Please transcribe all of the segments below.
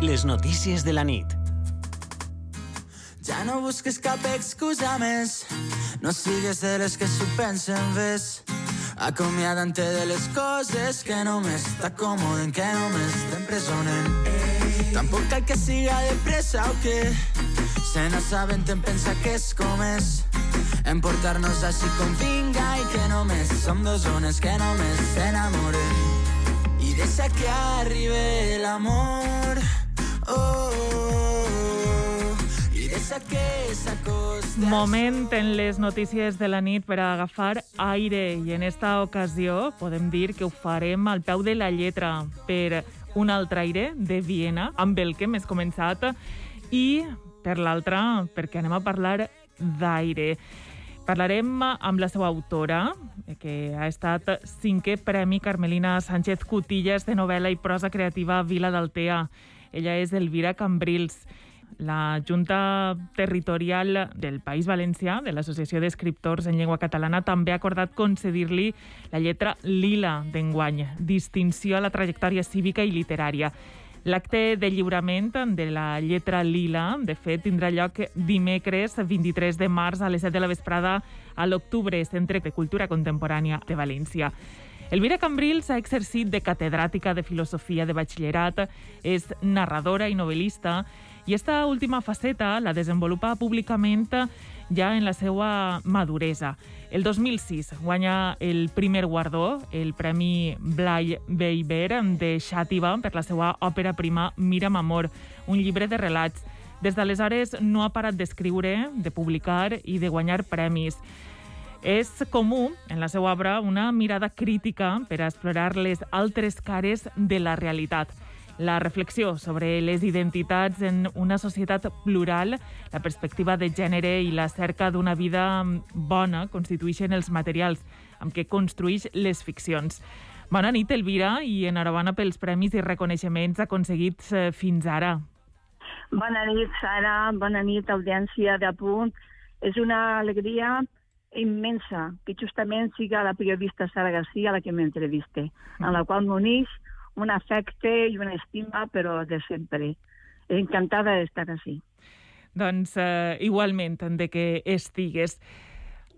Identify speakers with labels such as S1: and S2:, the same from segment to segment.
S1: Les notícies de la nit.
S2: Ja no busques cap excusa més, no sigues de les que s'ho pensen, ves. Acomiadant-te de les coses que només t'acomoden, que només t'empresonen. Tampoc cal que siga de pressa o que se no te'n pensa que és com és. En portar-nos així com vinga i que només som dos zones que només s'enamoren. I deixa que arribi l'amor.
S3: Moment en les notícies de la nit per a agafar aire i en esta ocasió podem dir que ho farem al peu de la lletra per un altre aire de Viena amb el que hem començat i per l'altre perquè anem a parlar d'aire. Parlarem amb la seva autora, que ha estat cinquè Premi Carmelina Sánchez Cutillas de novel·la i prosa creativa Vila d'Altea. Ella és Elvira Cambrils. La Junta Territorial del País Valencià, de l'Associació d'Escriptors en Llengua Catalana, també ha acordat concedir-li la lletra lila d'enguany, distinció a la trajectòria cívica i literària. L'acte de lliurament de la lletra lila, de fet, tindrà lloc dimecres 23 de març a les 7 de la vesprada a l'Octubre, Centre de Cultura Contemporània de València. Elvira Cambrils ha exercit de catedràtica de filosofia de batxillerat, és narradora i novel·lista, i esta última faceta la desenvolupa públicament ja en la seva maduresa. El 2006 guanya el primer guardó, el Premi Blai Beiber de Xàtiva per la seva òpera prima Mira'm Amor, un llibre de relats. Des d'aleshores no ha parat d'escriure, de publicar i de guanyar premis. És comú, en la seva obra, una mirada crítica per a explorar les altres cares de la realitat. La reflexió sobre les identitats en una societat plural, la perspectiva de gènere i la cerca d'una vida bona constitueixen els materials amb què construeix les ficcions. Bona nit, Elvira, i enhorabona pels premis i reconeixements aconseguits eh, fins ara.
S4: Bona nit, Sara. Bona nit, audiència de Punt. És una alegria immensa que justament siga la periodista Sara Garcia la que m'entreviste, en la qual m'uneix un afecte i una estima, però de sempre. Encantada d'estar així.
S3: Doncs eh, igualment de que estigues.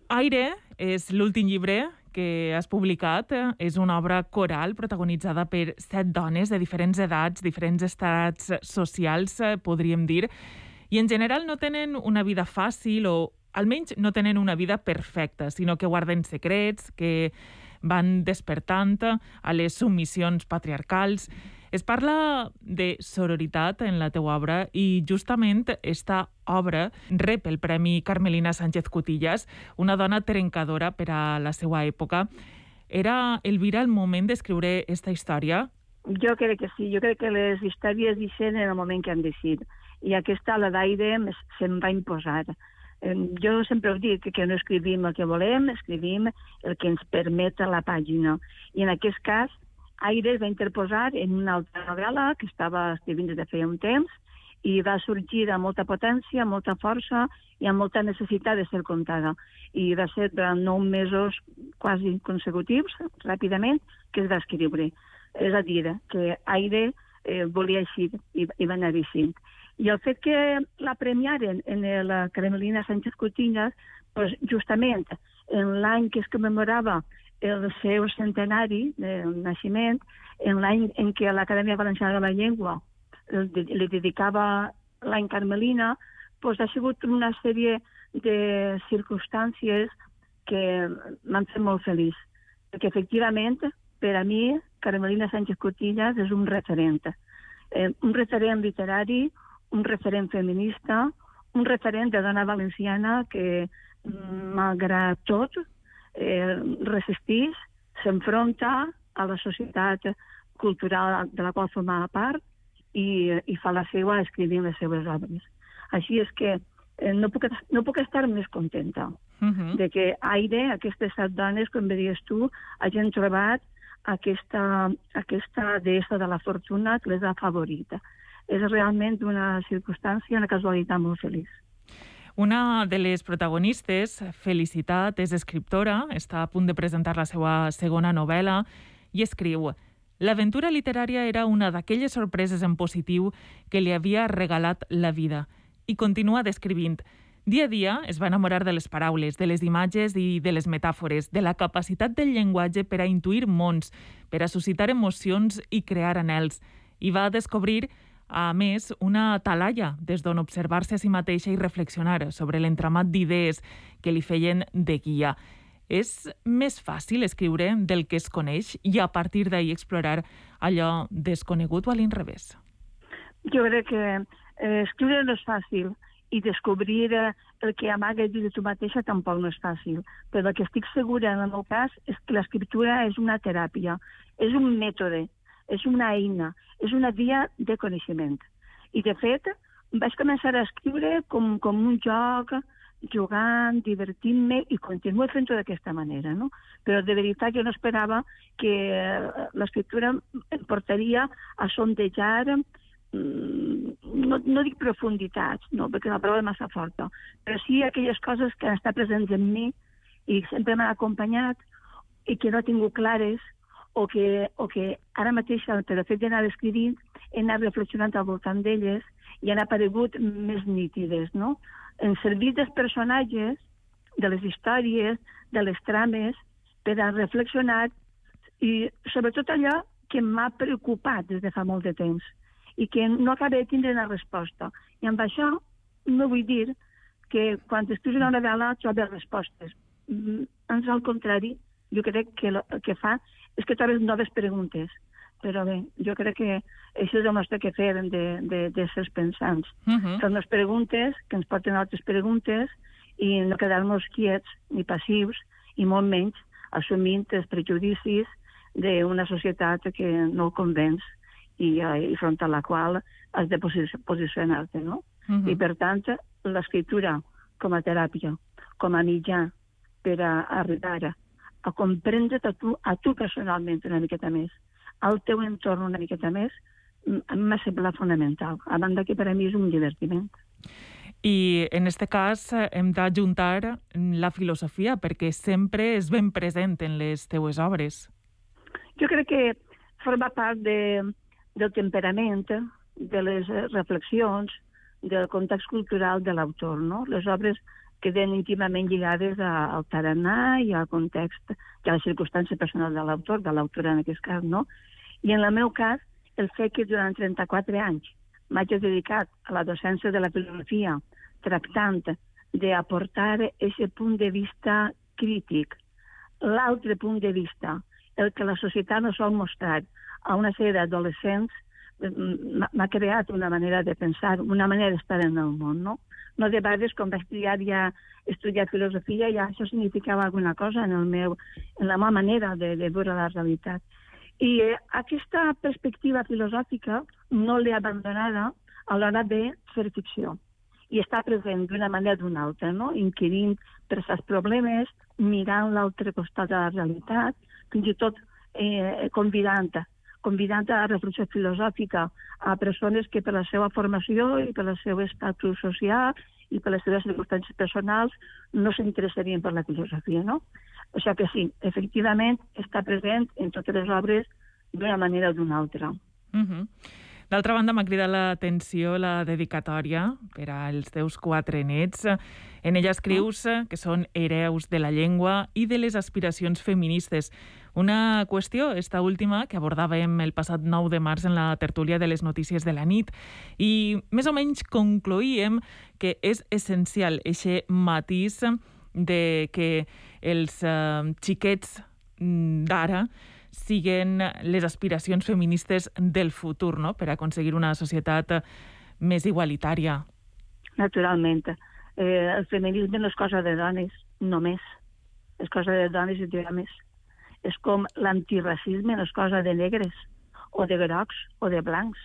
S3: Aire és l'últim llibre que has publicat. És una obra coral protagonitzada per set dones de diferents edats, diferents estats socials, eh, podríem dir, i en general no tenen una vida fàcil o almenys no tenen una vida perfecta, sinó que guarden secrets, que van despertant a les submissions patriarcals. Es parla de sororitat en la teua obra i justament esta obra rep el Premi Carmelina Sánchez Cutillas, una dona trencadora per a la seva època. Era, Elvira, el moment d'escriure esta història?
S4: Jo crec que sí, jo crec que les històries deixen en el moment que han decidit. I aquesta, la d'aire, se'm va imposar. Jo sempre ho dic, que no escrivim el que volem, escrivim el que ens permet la pàgina. I en aquest cas, Aire es va interposar en una altra novel·la que estava escrivint des de feia un temps i va sorgir amb molta potència, amb molta força i amb molta necessitat de ser contada. I va ser durant nou mesos quasi consecutius, ràpidament, que es va escriure. És a dir, que Aire eh, volia així i, i va anar així. I el fet que la premiaren en la Carmelina Sánchez Cotillas, pues, justament en l'any que es commemorava el seu centenari de naixement, en l'any en què l'Acadèmia Valenciana de la Llengua li dedicava l'any Carmelina, pues, ha sigut una sèrie de circumstàncies que m'han fet molt feliç. Perquè, efectivament, per a mi, Carmelina Sánchez Cotillas és un referent. Eh, un referent literari, un referent feminista, un referent de dona valenciana que, malgrat tot, eh, resistís, s'enfronta a la societat cultural de la qual formava part i, i fa la seva escrivint les seves obres. Així és que eh, no, puc, no puc estar més contenta
S3: Uh -huh.
S4: de que Aire, aquestes set dones, com veies tu, hagin trobat aquesta, aquesta deessa de la fortuna que les ha favorit. És realment una circumstància, una casualitat molt feliç.
S3: Una de les protagonistes, Felicitat, és escriptora, està a punt de presentar la seva segona novel·la i escriu L'aventura literària era una d'aquelles sorpreses en positiu que li havia regalat la vida. I continua descrivint. Dia a dia es va enamorar de les paraules, de les imatges i de les metàfores, de la capacitat del llenguatge per a intuir mons, per a suscitar emocions i crear anels. I va descobrir a més, una talaia des d'on observar-se a si mateixa i reflexionar sobre l'entramat d'idees que li feien de guia. És més fàcil escriure del que es coneix i a partir d'ahir explorar allò desconegut o a l'inrevés?
S4: Jo crec que eh, escriure no és fàcil i descobrir eh, el que amaga dins de tu mateixa tampoc no és fàcil. Però el que estic segura en el meu cas és que l'escriptura és una teràpia, és un mètode, és una eina, és una via de coneixement. I, de fet, vaig començar a escriure com, com un joc, jugant, divertint-me, i continuo fent-ho d'aquesta manera, no? Però de veritat jo no esperava que eh, l'escriptura em portaria a sondejar mm, no, no dic profunditats, no, perquè la paraula és massa forta, però sí aquelles coses que han estat presents en mi i sempre m'han acompanyat i que no he tingut clares o que, o que ara mateix, per el fet d'anar escrivint, he anat reflexionant al voltant d'elles i han aparegut més nítides, no? En servir dels personatges, de les històries, de les trames, per a reflexionar i sobretot allò que m'ha preocupat des de fa molt de temps i que no acabé de tindre una resposta. I amb això no vull dir que quan escrius una novel·la trobes respostes. Mm, ans al contrari, jo crec que el que fa és que trobes noves preguntes. Però bé, jo crec que això és el nostre que fer de, de, de ser pensants. Uh -huh. Fer-nos preguntes que ens porten altres preguntes i no quedar-nos quiets ni passius i molt menys assumint els prejudicis d'una societat que no el convenç i, i front a la qual has de posicionar-te, no? Uh -huh. I, per tant, l'escriptura com a teràpia, com a mitjà per a arribar a comprendre't a tu, a tu personalment una miqueta més, al teu entorn una miqueta més, a mi m'ha semblat fonamental. A banda que per a mi és un divertiment.
S3: I en aquest cas hem d'ajuntar la filosofia, perquè sempre és ben present en les teues obres.
S4: Jo crec que forma part de, del temperament, de les reflexions, del context cultural de l'autor. No? Les obres queden íntimament lligades al tarannà i al context i a la circumstància personal de l'autor, de l'autora en aquest cas, no? I en el meu cas, el fet que durant 34 anys m'hagi dedicat a la docència de la filosofia, tractant d'aportar aquest punt de vista crític, l'altre punt de vista, el que la societat no sol mostrar a una sèrie d'adolescents, m'ha creat una manera de pensar, una manera d'estar en el món, no? No de vegades, quan vaig estudiar ja estudiar filosofia, ja això significava alguna cosa en, el meu, en la meva manera de, de veure la realitat. I eh, aquesta perspectiva filosòfica no l'he abandonada a l'hora de fer ficció. I està present d'una manera o d'una altra, no? inquirint per els problemes, mirant l'altre costat de la realitat, fins i tot eh, convidant convidant a la reflexió filosòfica a persones que per la seva formació i per el seu estatus social i per les seves circumstàncies personals no s'interessarien per la filosofia, no? O sigui que sí, efectivament està present en totes les obres d'una manera o d'una altra. Uh
S3: -huh. D'altra banda, m'ha cridat l'atenció la dedicatòria per als teus quatre nets. En ella escrius que són hereus de la llengua i de les aspiracions feministes. Una qüestió, esta última, que abordàvem el passat 9 de març en la tertúlia de les notícies de la nit, i més o menys concloïem que és essencial aquest matís de que els eh, xiquets mm, d'ara siguen les aspiracions feministes del futur, no?, per aconseguir una societat més igualitària.
S4: Naturalment. Eh, el feminisme no és cosa de dones, només. És cosa de dones i d'homes és com l'antiracisme no és cosa de negres, o de grocs, o de blancs.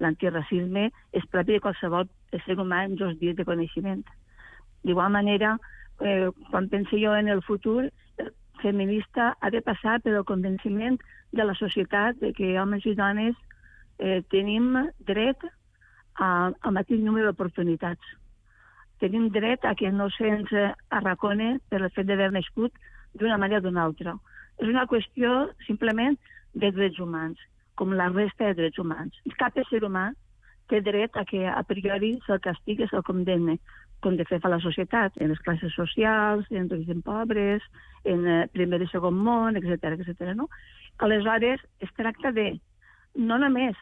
S4: L'antiracisme és propi de qualsevol ser humà en dos dies de coneixement. D'igual manera, eh, quan penso jo en el futur, el feminista ha de passar per el convenciment de la societat de que homes i dones eh, tenim dret a, al mateix número d'oportunitats. Tenim dret a que no se'ns arracone per el fet d'haver nascut d'una manera o d'una altra. És una qüestió simplement de drets humans, com la resta de drets humans. Cap ésser humà té dret a que a priori se'l castigui, se'l condemne, com de fet fa la societat, en les classes socials, en d'origen pobres, en eh, primer i segon món, etc etc. no? Aleshores, es tracta de no només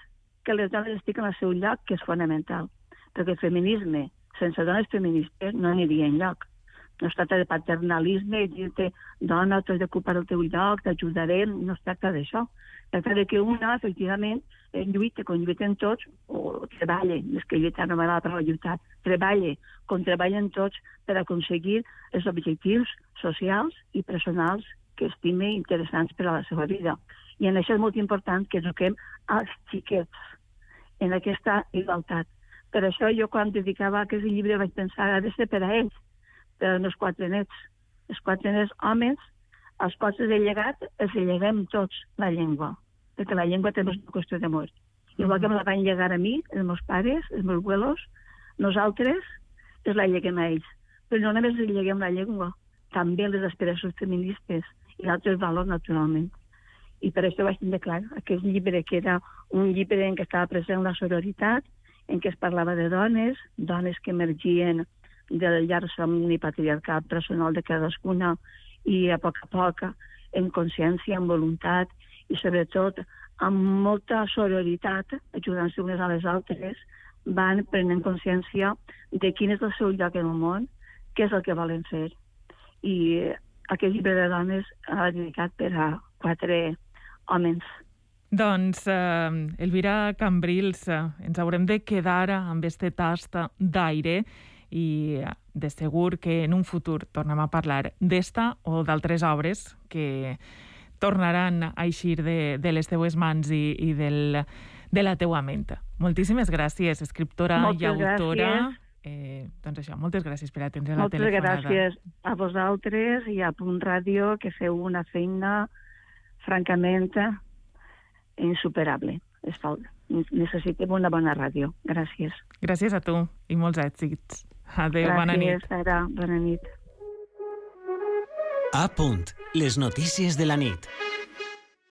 S4: que les dones estiguen al seu lloc, que és fonamental, perquè el feminisme, sense dones feministes, no aniria enlloc. No es tracta de paternalisme i dir-te, dona, tu has d'ocupar el teu lloc, t'ajudarem, no es tracta d'això. Es tracta de que una, efectivament, lluita com lluiten tots, o treballa, és que lluitar no m'agrada la paraula lluitar, treballa com treballen tots per aconseguir els objectius socials i personals que estime interessants per a la seva vida. I en això és molt important que eduquem als xiquets en aquesta igualtat. Per això jo quan dedicava aquest llibre vaig pensar ha de ser per a ells, als meus quatre nets. Els quatre nets homes, als quals de llegat els lleguem tots la llengua, perquè la llengua també és una qüestió d'amor. Igual que me la van llegar a mi, els meus pares, els meus abuelos, nosaltres es la lleguem a ells. Però no només els lleguem la llengua, també les aspiracions feministes i altres valors, naturalment. I per això vaig tenir clar aquest llibre, que era un llibre en què estava present la sororitat, en què es parlava de dones, dones que emergien del llarg somni patriarcal personal de cadascuna i a poc a poc, en consciència, en voluntat i sobretot amb molta sororitat, ajudant-se unes a les altres, van prenent consciència de quin és el seu lloc en el món, què és el que volen fer. I aquest llibre de dones ha dedicat per a quatre homes.
S3: Doncs, eh, Elvira Cambrils, eh, ens haurem de quedar amb este tast d'aire i de segur que en un futur tornem a parlar d'esta o d'altres obres que tornaran a eixir de, de les teues mans i, i del, de la teua ment. Moltíssimes gràcies, escriptora
S4: moltes
S3: i autora.
S4: Gràcies.
S3: Eh, doncs això, moltes gràcies per atendre la
S4: moltes
S3: telefonada.
S4: Moltes gràcies a vosaltres i a Punt Ràdio, que feu una feina francament insuperable. Necessitem una bona ràdio. Gràcies.
S3: Gràcies a tu i molts èxits. Adéu,
S4: Gràcies,
S3: bona nit.
S4: Sara, bona nit.
S1: A punt. Les notícies de la nit.